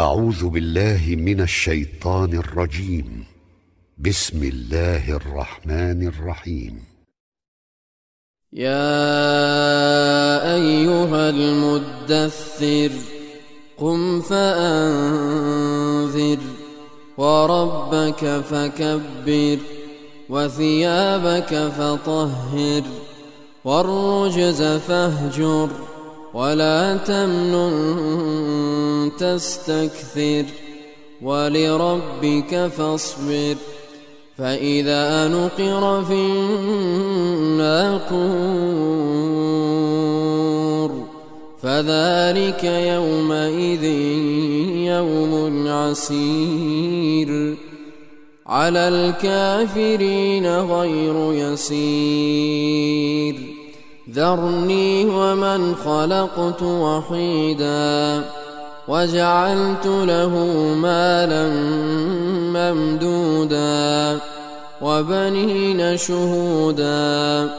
أعوذ بالله من الشيطان الرجيم. بسم الله الرحمن الرحيم. يا أيها المدثر قم فأنذر وربك فكبر وثيابك فطهر والرجز فاهجر. ولا تمنن تستكثر ولربك فاصبر فإذا نقر في الناقور فذلك يومئذ يوم عسير على الكافرين غير يسير ذرني ومن خلقت وحيدا وجعلت له مالا ممدودا وبنين شهودا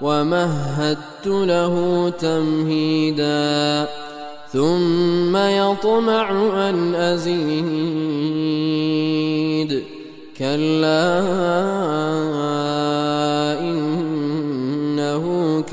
ومهدت له تمهيدا ثم يطمع أن أزيد. كلا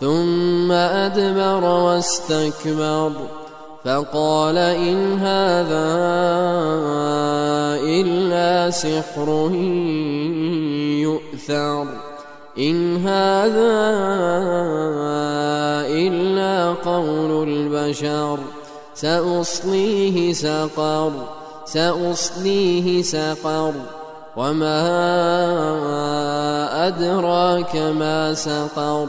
ثم أدبر واستكبر فقال إن هذا إلا سحر يؤثر إن هذا إلا قول البشر سأصليه سقر سأصليه سقر وما أدراك ما سقر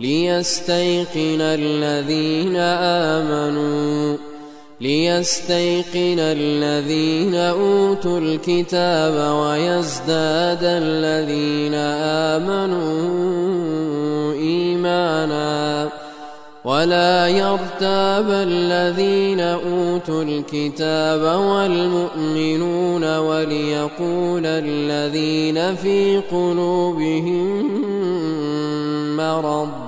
ليستيقن الذين آمنوا ليستيقن الذين أوتوا الكتاب ويزداد الذين آمنوا إيمانا. ولا يرتاب الذين أوتوا الكتاب والمؤمنون وليقول الذين في قلوبهم مرض.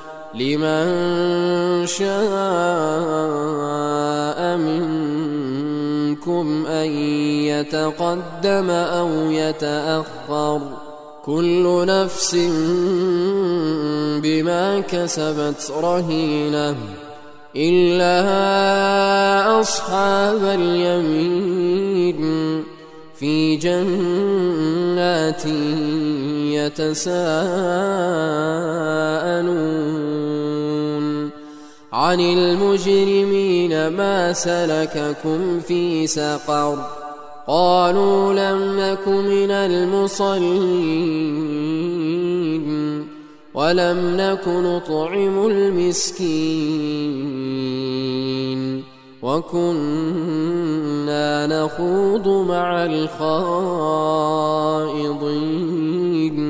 لمن شاء منكم أن يتقدم أو يتأخر كل نفس بما كسبت رهينة إلا أصحاب اليمين في جنات يتساءلون عن المجرمين ما سلككم في سقر قالوا لم نك من المصلين ولم نك نطعم المسكين وكنا نخوض مع الخائضين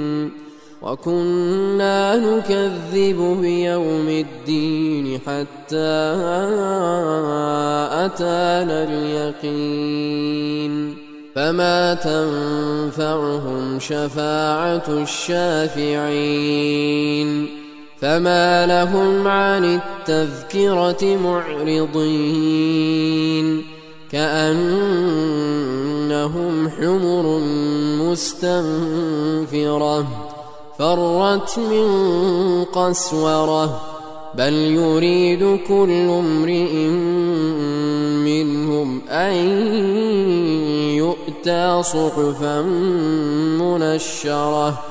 وكنا نكذب بيوم الدين حتى أتانا اليقين فما تنفعهم شفاعة الشافعين فما لهم عن التذكرة معرضين كأنهم حمر مستنفرة فرت من قسوره بل يريد كل امرئ منهم ان يؤتى صحفا منشره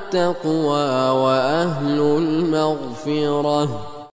وأهل المغفرة.